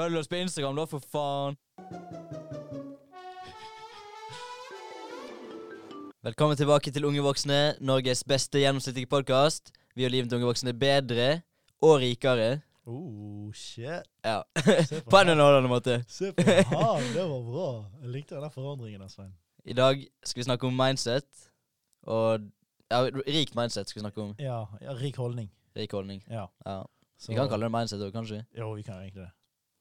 Følg oss på Instagram, da, for faen. Velkommen tilbake til Unge voksne, Norges beste gjennomsnittlige podkast. Vi gjør livet til unge voksne bedre og rikere. Oh, shit. Ja. På en underholdende måte. Se på han, det var bra. Jeg likte den forandringen, Svein. I dag skal vi snakke om mindset. Og ja, rikt mindset skal vi snakke om. Ja, ja, rik holdning. Rik holdning. Ja. Ja. Så, Vi kan kalle det mindset òg, kanskje. Jo, vi kan egentlig det.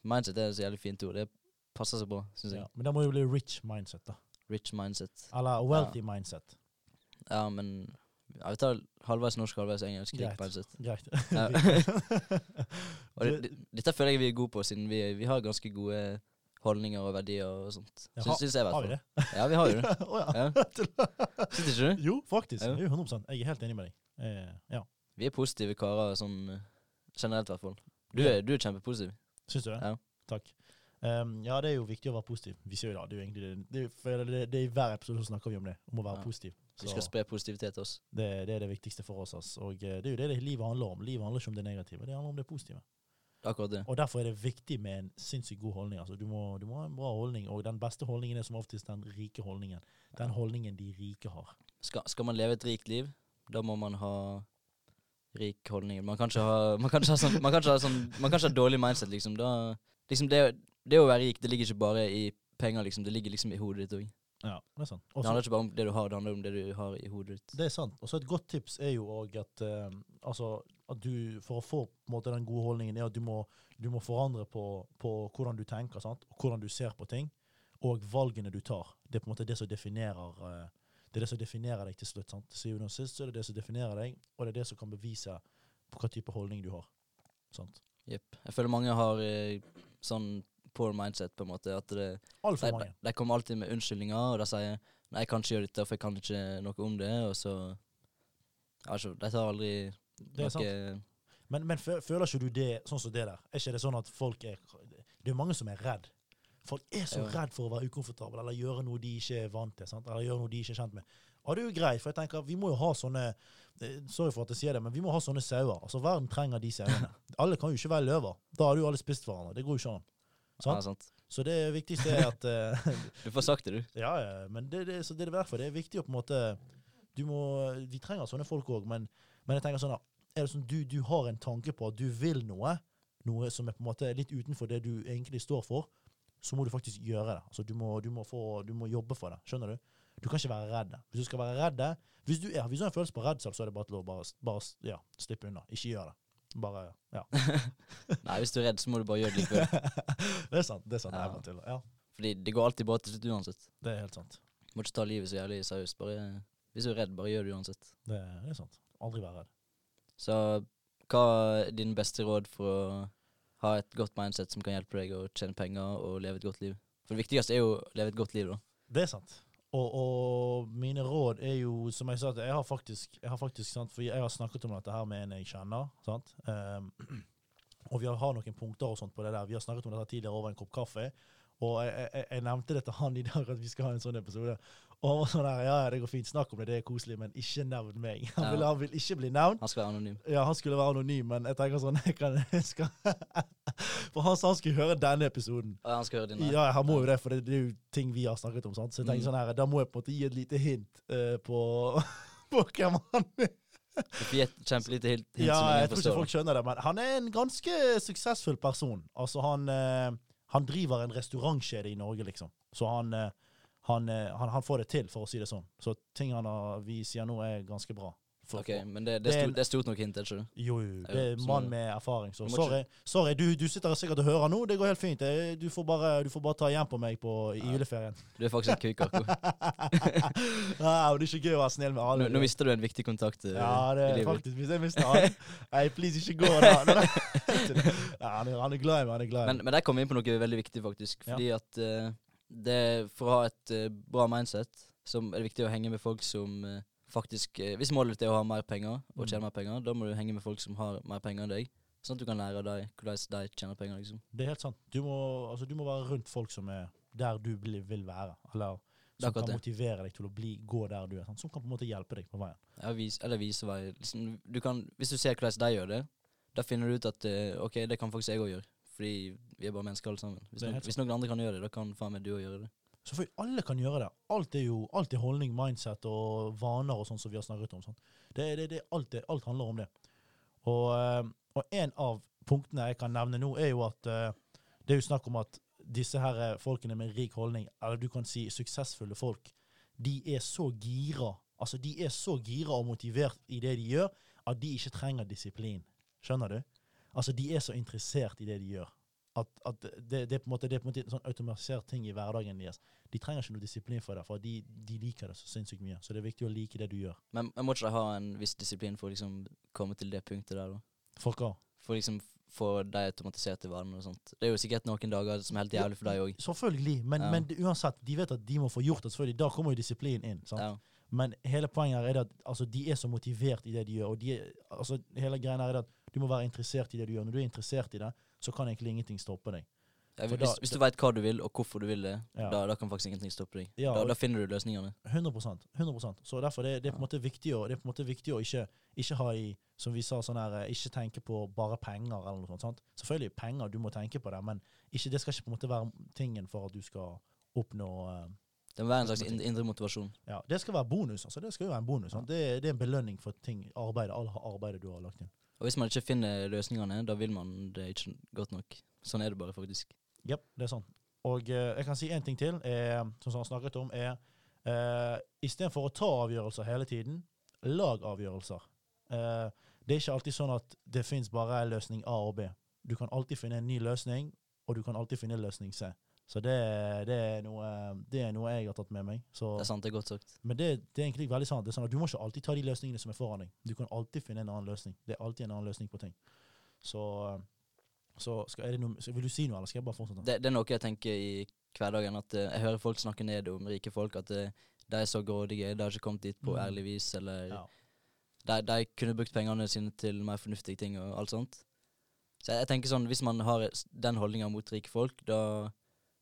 Mindset er så jævlig fint ord. Det passer seg bra, syns jeg. Ja. Men det må jo bli rich mindset, da. Rich mindset. Eller wealthy mindset. Ja, men ja, Vi tar halvveis norsk, halvveis engelsk. Greit. mindset. Greit. Ja. Og det, det, dette føler jeg vi er gode på, siden vi, vi har ganske gode holdninger og verdier og sånt. Ja, Syns, jeg, i Har vi det? Ja, vi har jo det. oh, ja. Ja. Syns ikke du? Jo, faktisk. Ja. Jo, 100 Jeg er helt enig med deg. Eh, ja. Vi er positive karer sånn eh, generelt, i hvert fall. Du Ja. er, du er kjempepositiv. Syns du det? Ja. Takk. Um, ja, det er jo viktig å være positiv. Vi sier jo da, Det er jo egentlig det. det, det, det I hver episode så snakker vi om det, om å være Ja. positiv. Vi skal spre positivitet til oss. det, det er det viktigste for oss. ass. Og eh, det er jo det, det livet handler om. Livet handler ikke om det negative, det handler om det positive. Akkurat det. Og derfor er det viktig med en sinnssykt god holdning. Altså, du, må, du må ha en bra holdning, og den beste holdningen er som oftest den rike holdningen. Den holdningen de rike har. Skal, skal man leve et rikt liv, da må man ha rik holdning. Man kan ikke ha, man kan ikke ha, sånn, man kan ikke ha, sånn, man kan ikke ha dårlig mindset, liksom. Da, liksom det, det å være rik, det ligger ikke bare i penger, liksom. Det ligger liksom i hodet ditt òg. Ja, det er sant. Det handler ikke bare om det du har, det handler om det du har i hodet ditt. det er sant. Og så et godt tips er jo òg at, eh, altså, at du for å få måte, den gode holdningen, er at du må, du må forandre på, på hvordan du tenker, sant? og hvordan du ser på ting, og valgene du tar. Det er på en måte det som definerer eh, det er det som definerer deg til slutt. sant? Syvende og sist så er det det som definerer deg, og det er det som kan bevise på hva type holdning du har. Sant? Jepp. Jeg føler mange har eh, sånn poor mindset, på en måte. At det, Altfor de, mange. de kommer alltid med unnskyldninger, og de sier 'nei, jeg kan ikke gjøre dette, for jeg kan ikke noe om det', og så Altså, De tar aldri Det er sant. Men, men føler ikke du det sånn som det der? Er ikke det sånn at folk er Det er mange som er redd. Folk er så Ja. redd for å være ukomfortable eller gjøre noe de ikke er vant til. Sant? Eller gjøre noe de ikke er kjent med. Og det er jo greit, for jeg tenker vi må jo ha sånne eh, Sorry for at jeg sier det, men vi må ha sånne sauer. Altså Verden trenger de sauene. Alle kan jo ikke være løver. Da har jo alle spist hverandre. Det går jo ikke an. Ja, Sant? sant. Så det viktigste er at uh, Du får sagt det, du. Ja, ja, men det, det, så det er derfor det er viktig å på en måte du må, Vi trenger sånne folk òg, men, men jeg tenker sånn at er det sånn du, du har en tanke på at du vil noe, noe som er på en måte litt utenfor det du egentlig står for, så må du faktisk gjøre det. Altså, du, må, du, må få, du må jobbe for det. Skjønner du? Du kan ikke være redd. Hvis du skal være redd Hvis du, ja, hvis du har en følelse på redsel, så er det bare til å bare, bare ja, slippe unna. Ikke gjør det. Bare Ja. Nei, hvis du er redd, så må du bare gjøre det likevel. det er sant. Det er sant. Ja. Til. Ja, Fordi det går alltid bra til slutt uansett. det er helt sant. Du må ikke ta livet så jævlig seriøst. Bare, hvis du er redd, bare gjør det uansett. Det, det er sant. Aldri være redd. Så hva er din beste råd for å ha et godt mindset som kan hjelpe deg å tjene penger og leve et godt liv? For det viktigste er jo å leve et godt liv, da. Det er sant. Og, og mine råd er jo, som jeg sa, jeg har faktisk, jeg har faktisk sant, for jeg har snakket om dette her med en jeg kjenner. sant? Um, og vi har noen punkter og sånt på det der. Vi har snakket om dette tidligere over en kopp kaffe. Og jeg, jeg, jeg nevnte det til han i dag, at vi skal ha en sånn episode. Og han var sånn der, ja, det går fint, snakk om det, det er koselig, men ikke nevn meg. Han, Ja. vil, han vil ikke bli nevnt. Han skal være anonym. Ja, han skulle være anonym, men jeg tenker sånn, jeg kan, jeg skal, For han sa han skulle høre denne episoden. Ja, han skal høre din. Ja, han må jo det, for det, det er jo ting vi har snakket om. sant? Så jeg tenker Mm. sånn her, Da må jeg på en måte gi et lite hint uh, på, på hvem han er. Kjempelite hint, hint Ja, som jeg tror ikke folk skjønner det, men han er en ganske suksessfull person. Altså, han, eh, han driver en restaurantkjede i Norge, liksom. Så han, eh, han, eh, han, han får det til, for å si det sånn. Så ting han har, vi sier nå, er ganske bra. For- Ok, for- Men det, det, er stort, det er stort nok hint, er det ikke det? Jo, jo, det er mann med erfaring. Så sorry, sorry du, du sitter sikkert og hører nå. Det går helt fint. Du får bare, du får bare ta igjen på meg på, i Ja. juleferien. Du er faktisk en kuk, Arko. ja, det er ikke gøy å være snill med alle. Nå, nå mister du en viktig kontakt eh, ja, det i livet. faktisk Hvis jeg mister han Nei, please, ikke gå da. ja, han, er, han glad i meg. Han er glad i Men, meg. men der kom vi inn på noe veldig viktig, faktisk. Ja. Fordi at uh, det, for å ha et uh, bra mindset, så er det viktig å henge med folk som eh, faktisk eh, Hvis målet er å ha mer penger, og Mm. tjene mer penger, da må du henge med folk som har mer penger enn deg. Sånn at du kan lære deg hvordan de tjener penger, liksom. Det er helt sant. Du må, altså, du må være rundt folk som er der du vil være. Eller er som kan motivere deg til å bli, gå der du er. Sant? Som kan på en måte hjelpe deg på veien. Ja, vis, eller vise vei. Liksom, du kan, hvis du ser hvordan de gjør det, da finner du ut at eh, OK, det kan faktisk jeg òg gjøre. Fordi vi er bare mennesker alle sammen. Hvis, noen, hvis noen andre kan gjøre det, da kan faen meg du òg gjøre det. Selvfølgelig, alle kan gjøre det. Alt er jo alt er holdning, mindset og vaner og sånn som vi har snakket om. Sånn. Det, det, det, alt, det, alt handler om det. Og, eh, og en av punktene jeg kan nevne nå, er jo at eh, det er jo snakk om at disse her eh, folkene med rik holdning, eller du kan si suksessfulle folk, de er så gira. Altså, de er så gira og motivert i det de gjør, at de ikke trenger disiplin. Skjønner du? Altså, de er så interessert i det de gjør. At, at det, det, er på en måte, det er på en måte en sånn automatisert ting i hverdagen deres. De trenger ikke noe disiplin for det, for de, de liker det så sinnssykt mye. Så det er viktig å like det du gjør. Men, jeg må ikke ha en viss disiplin for å liksom komme til det punktet der, da? For hva? For liksom få de automatiserte vanene og sånt. Det er jo sikkert noen dager som er helt jævlig for deg òg. Selvfølgelig, men, Ja. men uansett, de vet at de må få gjort det. selvfølgelig. Da kommer jo disiplin inn. sant? Ja. Men hele poenget her er at altså, de er så motivert i det de gjør. og de er, altså, Hele greia er at du må være interessert i det du gjør. Når du er interessert i det, så kan egentlig ingenting stoppe deg. Ja, hvis, da- hvis du veit hva du vil, og hvorfor du vil det, Ja. da, da kan faktisk ingenting stoppe deg. Ja, da, da finner du løsningene. 100% 100% Så derfor det, det er på en måte viktig å, det er på en måte viktig å ikke, ikke ha i Som vi sa, sånn her eh, Ikke tenke på bare penger eller noe sånt. sant? Selvfølgelig penger, du må tenke på det, men ikke, det skal ikke på en måte være tingen for at du skal oppnå uh, Det må være en slags in- indre motivasjon. Ja, det skal være bonus. altså Det skal jo være en bonus. Det, det er en belønning for ting, arbeidet, all arbeidet du har lagt inn. Og hvis man ikke finner løsningene, da vil man det ikke godt nok. Sånn er det bare, faktisk. Ja, det er sånn. Og eh, jeg kan si en ting til, er, som han snakket om, er eh, istedenfor å ta avgjørelser hele tiden, lag avgjørelser. Eh, det er ikke alltid sånn at det fins bare løsning A og B. Du kan alltid finne en ny løsning, og du kan alltid finne løsning C. Så det, det, er, noe, det er noe jeg har tatt med meg. Så, Det er sant, det er godt sagt. men det, det er egentlig veldig sant. Det er sant at Du må ikke alltid ta de løsningene som er foran deg. Du kan alltid finne en annen løsning. Det er alltid en annen løsning på ting. Så, så, skal, det noe, vil du si noe, eller skal jeg bare fortsette? Det, det er noe jeg tenker i hverdagen, at eh, jeg hører folk snakke ned om rike folk, at eh, de er så grådige, de har ikke kommet dit på Mm. ærlig vis, eller Ja. de, de kunne brukt pengene sine til mer fornuftige ting og alt sånt. Så jeg, jeg tenker sånn, hvis man har den holdninga mot rike folk, da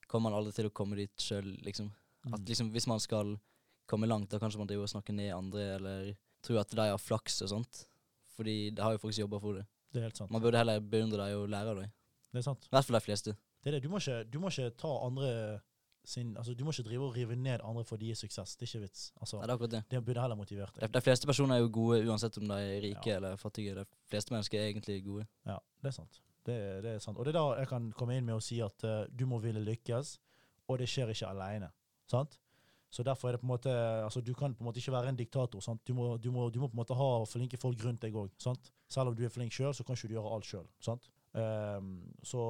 kommer man aldri til å komme dit sjøl, liksom. At Mm. liksom, hvis man skal komme langt, da kanskje man driver og snakker ned andre, eller tror at de har flaks og sånt. Fordi det har jo faktisk jobba for det. Det er helt sant. Man burde heller beundre dem og lære av dem. Det er sant. I hvert fall de fleste. Det er det. Du må ikke, du må ikke ta andre sin Altså, du må ikke drive og rive ned andre for deres suksess. Det er ikke vits. Altså, det er det. det burde heller motivert deg. de fleste personer er jo gode uansett om de er rike Ja. eller fattige. De fleste mennesker er egentlig gode. Ja, det er sant. Det, det er sant. Og det er da jeg kan komme inn med å si at uh, du må ville lykkes, og det skjer ikke. Sant? Så derfor er det på en måte Altså, du kan på en måte ikke være en diktator. Du, må, du, må, du må på en måte ha flinke folk rundt deg òg. Selv om du er flink sjøl, så kan ikke du gjøre alt sjøl. Um, så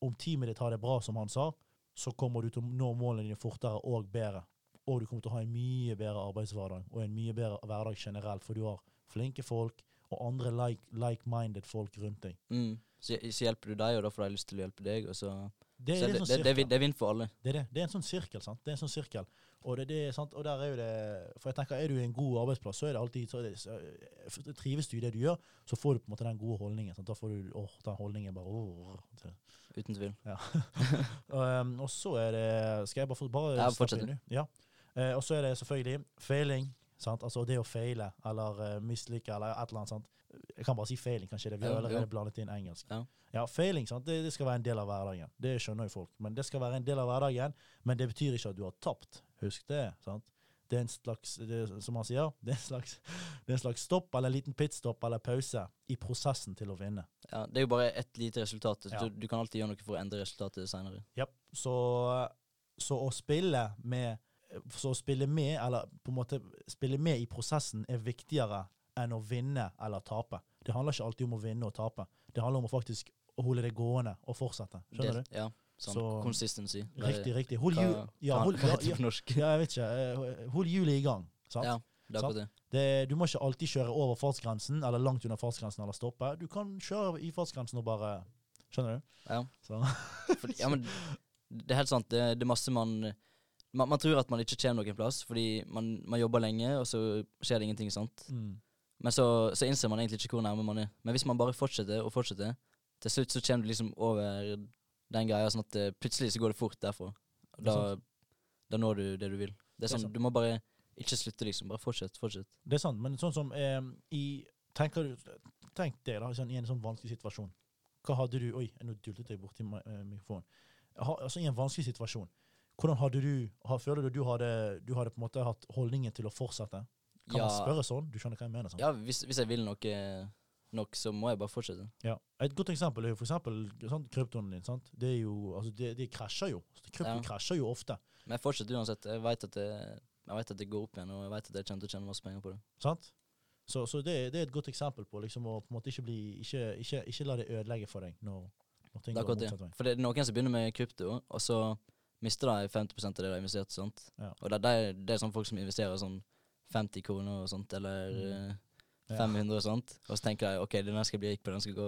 om teamet ditt har det bra, som han sa, så kommer du til å nå målene dine fortere og bedre. Og du kommer til å ha en mye bedre arbeidshverdag og en mye bedre hverdag generelt, for du har flinke folk og andre like- like-minded folk rundt deg. Mm. Så, så hjelper du deg, og da får de lyst til å hjelpe deg. Og så, Det, så det, det, sånn det, det, er sirkel. det er vinn for alle. det er det. Det er en sånn sirkel. sant? Det er en sånn sirkel. Og det, det er sant? Og der er jo det For jeg tenker, er du i en god arbeidsplass, så er det alltid så så, eh, Trives du i det du gjør, så får du på en måte den gode holdningen. sant? Da får du åh, den holdningen bare åh, Uten tvil. um, og så er det Skal jeg bare, få- bare Ja, steppe fortsett? Ja. Eh, og så er det selvfølgelig failing. Sant? Altså det å feile eller uh, mislykke eller et eller annet. sånt. Jeg kan bare si failing, kanskje. det. Vi har allerede blandet inn engelsk. Ja. Ja, failing sant? Det, det skal være en del av hverdagen. Det skjønner jo folk. Men det skal være en del av hverdagen, men det betyr ikke at du har tapt. Husk det. sant? Det er en slags, det, som han sier, det er en slags, det er en slags stopp eller en liten pitstop eller pause i prosessen til å vinne. Ja, det er jo bare ett lite resultat. Ja. du, du kan alltid gjøre noe for å endre resultatet seinere. Yep. Så, så å spille med Så å spille med, eller på en måte spille med i prosessen, er viktigere enn å vinne eller tape. Det handler ikke alltid om å vinne og tape. Det handler om å faktisk holde det gående og fortsette. Skjønner du? Ja, sånn Så- consistency. Riktig, riktig. Hold Hva, ja, hold, hva ja, heter det ja, på norsk? ja, jeg vet ikke. Eh, Hold hjulet i gang. Sant? Ja, det er det. Det, du må ikke alltid kjøre over fartsgrensen, eller langt under fartsgrensen, eller stoppe. Du kan kjøre i fartsgrensen og bare Skjønner du? Ja. For, ja, men det er helt sant. Det, det er masse man, man Man tror at man ikke kommer noen plass, fordi man, man jobber lenge, og så skjer det ingenting. sant? Mm. Men så, så innser man egentlig ikke hvor nærme man er. Men hvis man bare fortsetter og fortsetter, til slutt så kommer du liksom over den greia, sånn at eh, plutselig så går det fort derfra. Det er Da, da når du det du vil. Det Det er sånn, det sant. Du må bare ikke slutte, liksom. Bare fortsett, fortsett. Det er sant, men sånn som eh, i tenker du, Tenk deg da, sånn, i en sånn vanskelig situasjon. hva hadde du Oi, nå dultet jeg borti eh, mikrofonen. Altså I en vanskelig situasjon, hvordan hadde du Føler du du hadde, du hadde på en måte hatt holdningen til å fortsette? Kan ja, man spørre sånn? Du skjønner hva jeg mener? sant? ja hvis, hvis jeg vil noe nok, så må jeg bare fortsette. Ja. Et godt eksempel er jo for eksempel sånn, kryptoen din. sant? Det er jo, altså det, det krasjer jo. Så Krypto Ja. krasjer jo ofte. Men jeg fortsetter uansett. Jeg vet at det, jeg vet at det går opp igjen, og jeg vet at jeg kommer til å tjene masse penger på det. sant? Så, så det, det er et godt eksempel på liksom å på en måte ikke bli Ikke, ikke, ikke la det ødelegge for deg når, når ting går motsatt vei. For det er noen som begynner med krypto, og så mister de 50 av det de har investert. Sånt. Ja. Og det, er, det er sånn folk som investerer sånn 50 kroner og sånt, eller Mm. eh, Ja. 500 og sånt. Og så tenker de ok, den skal bli rik på, den skal gå,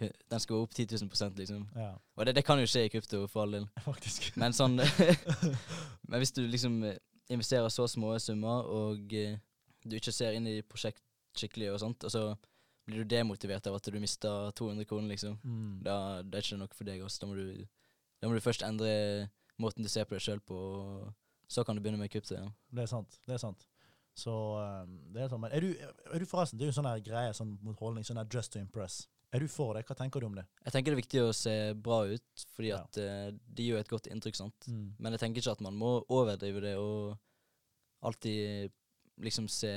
den skal gå opp 10 000 prosent, liksom. Ja, Og det, det kan jo skje i krypto, for all del. faktisk. Men sånn Men hvis du liksom eh, investerer så små summer, og eh, du ikke ser inn i prosjekt skikkelig og sånt, og så blir du demotivert av at du mister 200 kroner, liksom. Mm. Da det er ikke noe for deg. Også. Da, må du, da må du først endre måten du ser på deg sjøl på, og så kan du begynne med. Ja. Det er sant. Det er sant. Så um, det er sånn. Men er du, er du forresten Det er jo sånn greie sånn mot holdning, sånn dress to impress. Er du for det? Hva tenker du om det? Jeg tenker det er viktig å se bra ut, fordi Ja. at uh, det jo et godt inntrykk, sant. Mm. Men jeg tenker ikke at man må overdrive det og alltid liksom se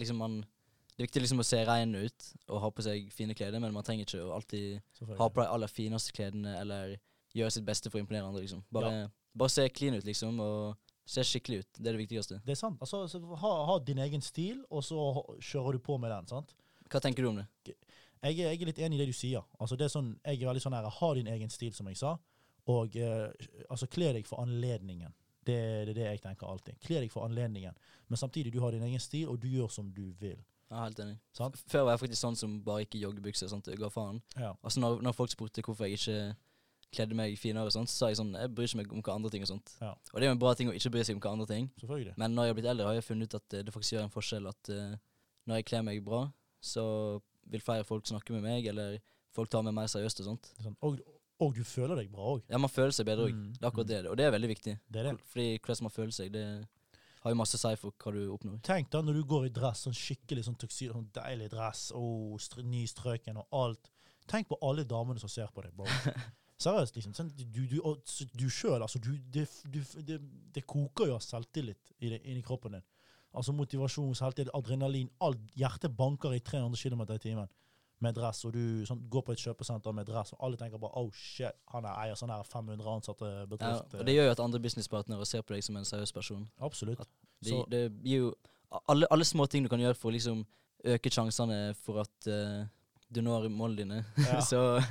Liksom man Det er viktig liksom å se rein ut og ha på seg fine klær, men man trenger ikke å alltid ha på de aller fineste klærne eller gjøre sitt beste for å imponere andre, liksom. Bare, bare se clean ut, liksom, og se skikkelig ut. Det er det viktigste. Det er sant. Altså, så ha, ha din egen stil, og så kjører du på med den. sant? Hva tenker du om det? Jeg, jeg er litt enig i det du sier. Altså, det er sånn, jeg er veldig sånn her, Ha din egen stil, som jeg sa. Og eh, altså, kle deg for anledningen. Det, det er det jeg tenker alltid. Kle deg for anledningen. Men samtidig, du har din egen stil, og du gjør som du vil. Er helt enig. Sant? Før var jeg faktisk sånn som bare ikke joggebukser. Sant? Jeg ga faen. Ja. Altså når, når folk spurte hvorfor jeg ikke kledde meg finere, og sånt, så sa jeg sånn Jeg bryr ikke meg om hva andre ting og sånt. Ja. Og det er jo en bra ting å ikke bry seg om hva andre ting. Men når jeg har blitt eldre, har jeg funnet ut at eh, det faktisk gjør en forskjell at uh, når jeg kler meg bra, så vil flere folk snakke med meg, eller folk tar meg mer seriøst og sånt. Sånn. Og, og du føler deg bra òg. Ja, man føler seg bedre òg. Mm, Det er akkurat mm. det. Og det er veldig viktig. Det er det. Fordi hvordan man føler seg, det har jo masse å si for hva du oppnår. Tenk da når du går i dress, sånn skikkelig sånn tuxedo, sånn deilig dress, oh, str nystrøken og alt. Tenk på alle damene som ser på deg, bro. Seriøst, liksom. Sånn, du, du, du sjøl, altså. Du, det, det, det koker jo av selvtillit inni kroppen din. Altså motivasjon, selvtillit, adrenalin. Alt. Hjertet banker i 300 km i timen med dress, og du sånn, går på et kjøpesenter med dress, og alle tenker bare oh shit, han er eier sånn her 500 ansatte Ja, og det gjør jo at andre businesspartnere ser på deg som en seriøs person. Absolutt. De, Så- det gir jo alle, alle små ting du kan gjøre for å liksom øke sjansene for at uh, du når målene dine. Ja. så,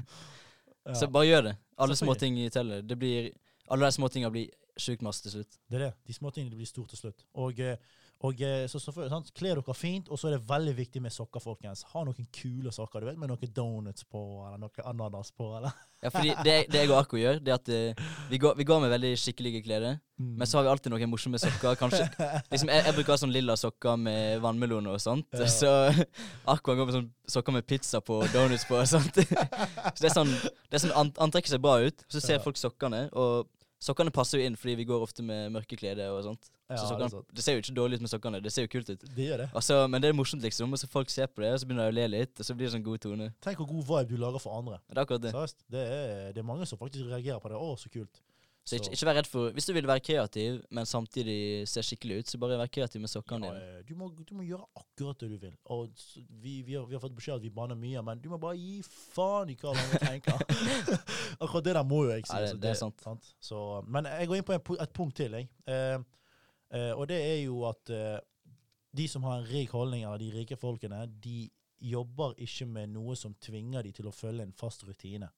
Ja. så bare gjør det. Alle småting teller. Det blir, alle de småtinga blir sjukt masse til slutt. Det er det. De småtingene blir stort til slutt. Og, eh, og så, så selvfølgelig, sant? Kle dere fint, og så er det veldig viktig med sokker, folkens. Ha noen kule sokker, du vet, med noen donuts på, eller noe ananas på, eller Ja, fordi det, det jeg og Akko gjør, det er at uh, vi, går, vi går med veldig skikkelige klær. Men så har vi alltid noen morsomme sokker. Kanskje liksom, jeg, jeg bruker ha sånn lilla sokker med vannmelon og sånt. Ja. Så Arko går med sånn sokker med pizza på og donuts på og sånt. så det er sånn, det er sånn ant antrekker seg bra ut. Så ser Ja. folk sokkene, og sokkene passer jo inn fordi vi går ofte med mørke klær og sånt. Ja, så det sokkene, sant. det, ser jo ikke dårlig ut med sokkene, det ser jo kult ut. Det gjør det. Og så- men det er morsomt, liksom. Og så folk ser på det, og så begynner de å le litt, og så blir det sånn god tone. Tenk hvor god vibe du lager for andre. Det er akkurat det. Seriøst. Det det er mange som faktisk reagerer på det. Å, så kult. Så ikke, ikke vær redd for Hvis du vil være kreativ, men samtidig se skikkelig ut, så bare vær kreativ med sokkene Ja, dine. eh, du, må, du må gjøre akkurat det du vil. Og vi, vi, har, vi har fått beskjed at vi banner mye, men du må bare gi faen i hva andre tenker. akkurat det der må jo jeg si. Ja, det- det er sant. Så, men jeg går inn på en, et punkt til, jeg. Eh, og det er jo at eh, de som har en rik holdning, eller de rike folkene, de jobber ikke med noe som tvinger de til å følge en fast rutine.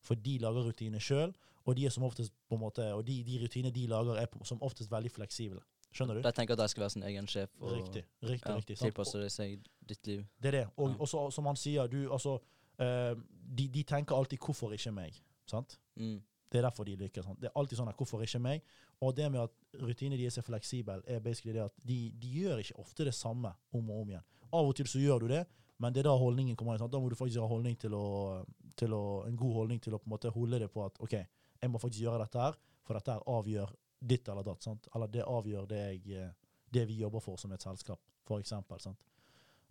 For de lager rutiner sjøl, og de er som oftest på en måte, og de, de rutinene de lager, er på, som oftest veldig fleksible. Skjønner du? De tenker at de skal være sin egen sjef og Riktig. riktig, ja, riktig. tilpasse seg ditt liv. Det er det. Og, Ja. også, som han sier, du, altså, eh, de, de tenker alltid 'hvorfor ikke meg'? Sant? Mm. Det er derfor de lykkes. Sånn. Det er alltid sånn at 'hvorfor ikke meg'? Og det med at rutinene deres er fleksible, er basically det at de, de gjør ikke ofte det samme om og om igjen. Av og til så gjør du det, men det er da holdningen kommer inn. Sånn. Da må du faktisk ha holdning til å, til å, en god holdning til å på en måte holde det på at 'OK, jeg må faktisk gjøre dette her, for dette her avgjør ditt eller datt'. Sant? Eller det avgjør det, jeg, eh, det vi jobber for som et selskap, for eksempel. Sant?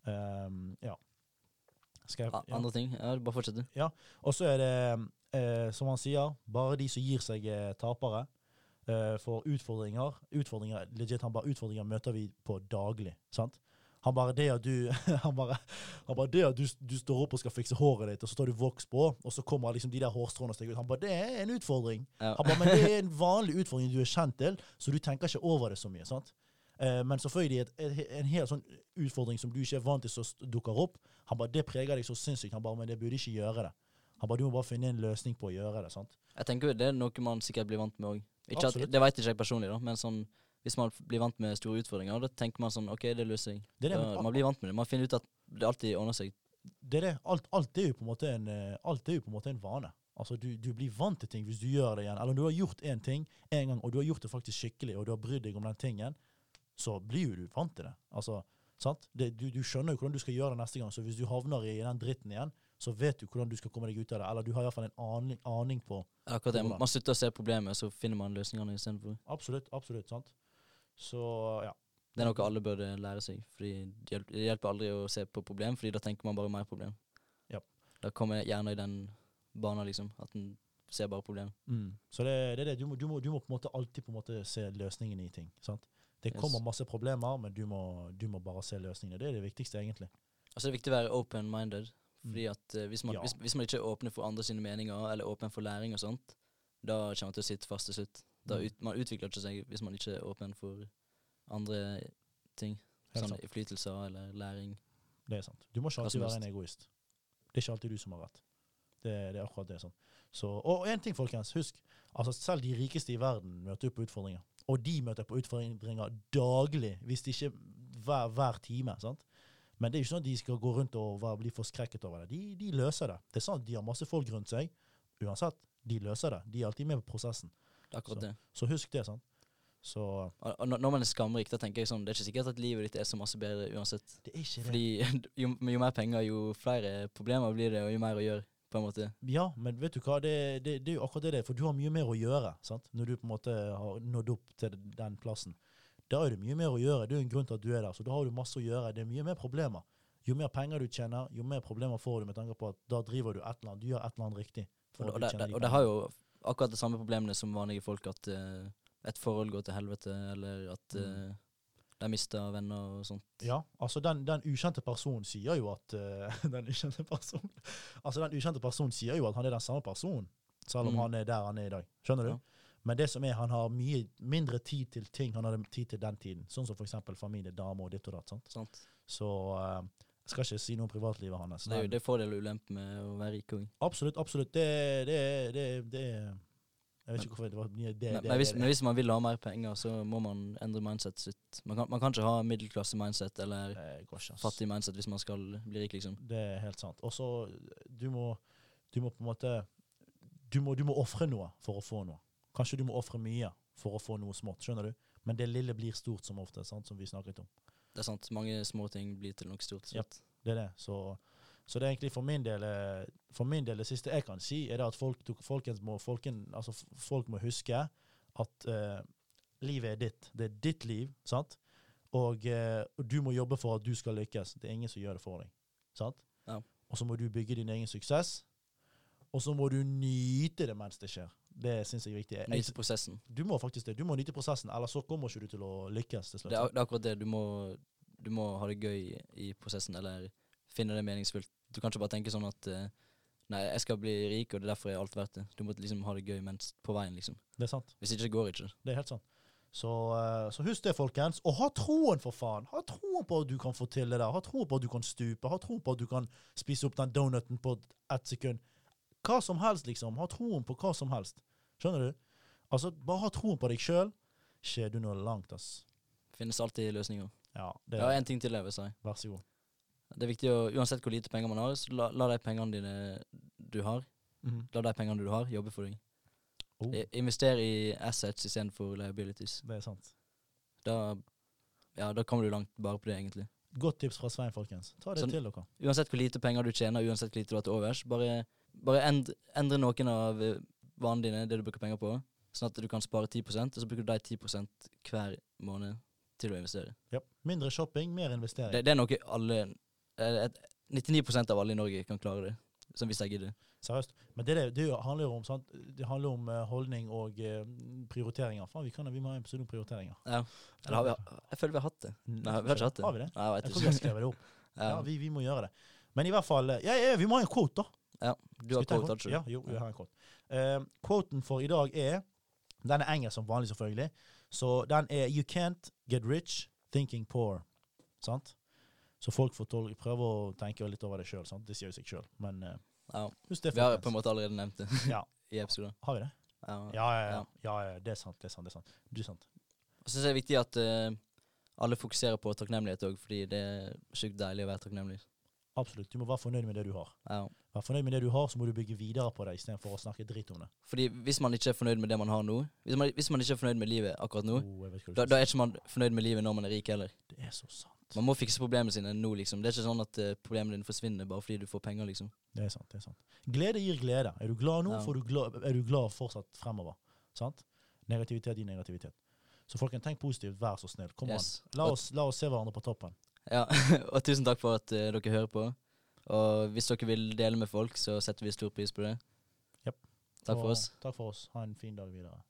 Um, ja. Jeg, ja. Andre ting? Ja, bare fortsett, du. Og så er det, eh, som han sier, bare de som gir seg er tapere. Eh, for utfordringer Utfordringer legit, han bare utfordringer møter vi på daglig. sant? Han bare det at du han bare, han bare det at du, du står opp og skal fikse håret ditt, og så tar du voks på, og så kommer liksom de der hårstråene og stikker ut. Han bare det er en utfordring. Ja. Han bare, men det er en vanlig utfordring du er kjent til, så du tenker ikke over det så mye. sant? Eh, men selvfølgelig et, et, en hel sånn utfordring som du ikke er vant til, som dukker opp. Han bare, Det preger deg så sinnssykt. Han bare, men det burde ikke gjøre det. Han bare, Du må bare finne en løsning på å gjøre det. sant? Jeg tenker jo det er noe man sikkert blir vant med òg. Det vet ikke jeg personlig, da, men sånn hvis man blir vant med store utfordringer, da tenker man sånn OK, det løser jeg. Det er det, man blir vant med det. Man finner ut at det alltid ordner seg. det er det. Alt, alt, er jo på en eh, alt er jo på en måte en vane. Altså, du, du blir vant til ting hvis du gjør det igjen. Eller du har gjort én ting en gang, og du har gjort det faktisk skikkelig, og du har brydd deg om den tingen, så blir jo du vant til det. Altså, sant? Det, du, du skjønner jo hvordan du skal gjøre det neste gang, så hvis du havner i den dritten igjen, så vet du hvordan du skal komme deg ut av det. Eller du har iallfall en aning, aning på Akkurat det. Man slutter å se problemet, så finner man løsningene istedenfor. Absolutt, absolutt. sant? Så ja. Det er noe alle burde lære seg. Fordi det hjelper, aldri å se på problem, fordi da tenker man bare mer problem. Ja. Da kommer gjerne i den banen, liksom. At en ser bare problem. Mm. Så det, det er det. Du må, du, må, du må på en måte alltid på en måte se løsningen i ting. sant? Det Yes. kommer masse problemer, men du må, du må bare se løsningene. Det er det viktigste, egentlig. Altså, det er viktig å være open-minded. Fordi at uh, hvis, man, Ja. hvis, hvis man ikke er åpne for andre sine meninger, eller åpen for læring og sånt, da kommer man til å sitte fast til slutt. Mm. ut, man utvikler ikke seg hvis man ikke er åpen for andre ting. Sånn innflytelser eller læring. Det er sant. Du må ikke alltid være en egoist. Det er ikke alltid du som har rett. Det, det er akkurat det. sånn. Så, og en ting, folkens. Husk. altså Selv de rikeste i verden møter opp på utfordringer. Og de møter på utfordringer daglig, hvis det ikke hver, hver time. sant? Men det er ikke sånn at de skal gå rundt og bli forskrekket over det. De, de løser det. Det er sant, De har masse folk rundt seg. Uansett, de løser det. De er alltid med på prosessen. Akkurat Så- det. Så husk det. sant? Så Og, når man er skamrik, da tenker jeg sånn Det er ikke sikkert at livet ditt er så masse bedre uansett. det er ikke det. Fordi jo, jo mer penger, jo flere problemer blir det, og jo mer å gjøre, på en måte. Ja, men vet du hva, det, det, det er jo akkurat det det er. For du har mye mer å gjøre sant? når du på en måte har nådd opp til den plassen. Da er det mye mer å gjøre. Det er en grunn til at du er der. Så da har du masse å gjøre. Det er mye mer problemer. Jo mer penger du tjener, jo mer problemer får du med tanke på at da driver du et eller annet, du gjør et eller annet riktig. Og, og, det, de og det har jo akkurat de samme problemene som vanlige folk, at uh, et forhold går til helvete, eller at uh, de mister venner og sånt. Ja, altså den, den ukjente personen sier jo at uh, Den ukjente personen Altså den ukjente personen sier jo at han er den samme personen, selv om Mm. han er der han er i dag. Skjønner du? Ja. Men det som er, han har mye mindre tid til ting han hadde tid til den tiden. Sånn som eksempel familie, dame og ditt og datt. sant? sant? Så uh, jeg skal ikke si noe om privatlivet hans. Det er jo det er fordel og ulempe med å være rik òg. Absolutt, absolutt. Det, det, det, det Jeg vet ikke hvorfor det var det. Det, men, hvis, men hvis man vil ha mer penger, så må man endre mindsetet sitt. Man kan, man kan ikke ha middelklasse-mindset eller fattig mindset hvis man skal bli rik, liksom. Det er helt sant. Og så du du må på en måte Du må, du må ofre noe for å få noe. Kanskje du må ofre mye for å få noe smått, skjønner du? Men det lille blir stort som ofte, sant? som vi snakket om. Det er sant. Mange små ting blir til noe stort. Ja. Det er det. Så, så det er egentlig for min del eh, For min del, det siste jeg kan si, er det at folk, folkens må, folken, altså, folk må huske at eh, livet er ditt. Det er ditt liv, sant? Og, eh, du må jobbe for at du skal lykkes. Det er ingen som gjør det for deg. Sant? Ja. Og så må du bygge din egen suksess. Og så må du nyte det mens det skjer. Det syns jeg er viktig. Jeg, Nyte prosessen. du må faktisk det. Du må nyte prosessen, ellers så kommer ikke du til å lykkes slutt. Det er, det er akkurat det. Du må, du må ha det gøy i prosessen, eller finne det meningsfullt. Du kan ikke bare tenke sånn at eh, Nei, jeg skal bli rik, og det er derfor er alt verdt det. Du må liksom ha det gøy mens på veien, liksom. Det er sant. Hvis ikke, så går ikke det. Det er helt sant. Så, eh, så husk det, folkens. Og ha troen, for faen! Ha troen på at du kan få til det der. Ha troen på at du kan stupe. Ha troen på at du kan spise opp den donuten på ett sekund. Hva som helst, liksom. Ha troen på hva som helst. Skjønner du? Altså, bare ha troen på deg sjøl. Skjer du noe langt, ass. Finnes alltid løsninger. Ja, det er én en ting til jeg vil si. Vær så god. Det er viktig å, uansett hvor lite penger man har, så la, la de pengene dine du har, la de pengene du har, jobbe for deg. Oh, Invester i assets istedenfor liabilities. det er sant. Da, ja, da kommer du langt bare på det, egentlig. Godt tips fra Svein, folkens. Ta det Sånn- til dere. Uansett hvor lite penger du tjener, uansett hvor lite du har til overs, bare, bare end, endre noen av vanene dine, det du bruker penger på, sånn at du kan spare 10 og så bruker du de 10% hver måned til å investere. Ja. Mindre shopping, mer investering. Det, det er noe alle eh, et, 99% av alle i Norge kan klare det. Som hvis jeg gidder. Seriøst. Men det, det, det handler jo om, sant? Det handler om eh, holdning og eh, prioriteringer. Faen, vi, kan, vi må ha en episode om prioriteringer. Ja. Eller har vi, jeg føler vi har hatt det. Nei, vi har ikke hatt det. Har vi det? Nei, jeg Jeg tror vi har ikke. skrevet det opp. Ja, vi, vi må gjøre det. Men i hvert fall eh, Ja, ja vi må ha en quote, da. ja. Du har quote, har ikke du? Ja, jo, jeg har en quote. Eh, quoten for i dag er Den er engelsk som vanlig, selvfølgelig. Så den er You can't get rich thinking poor. Sant? Så folk får tol prøve å tenke litt over det sjøl. Det sier jo seg sjøl. Men uh, Ja. det, Vi har på en måte allerede nevnt det Ja. i episoden. Har vi det? Ja. Ja, ja, ja. Det er sant. Det er sant. det er sant. Du er sant. Jeg syns det er viktig at uh, alle fokuserer på takknemlighet òg, fordi det er sjukt deilig å være takknemlig. Absolutt. Du må være fornøyd med det du har. Ja. Vær fornøyd med det du har, så må du bygge videre på det istedenfor å snakke dritt om det. Fordi hvis man ikke er fornøyd med det man har nå, hvis man, hvis man ikke er fornøyd med livet akkurat nå, Oh, da, da er ikke man fornøyd med livet når man er rik heller. Det er så sant. Man må fikse problemene sine nå, liksom. Det er ikke sånn at uh, problemene dine forsvinner bare fordi du får penger, liksom. Det er sant. det er sant. Glede gir glede. Er du glad nå, Ja. får du glad, er du glad fortsatt fremover. Sant? Negativitet gir negativitet. Så folkens, tenk positivt. Vær så snill. Kom Yes. an. La oss, la oss se hverandre på toppen. Ja, og tusen takk for at uh, dere hører på. Og hvis dere vil dele med folk, så setter vi stor pris på det. Yep. Takk for oss. Takk for oss. Ha en fin dag videre.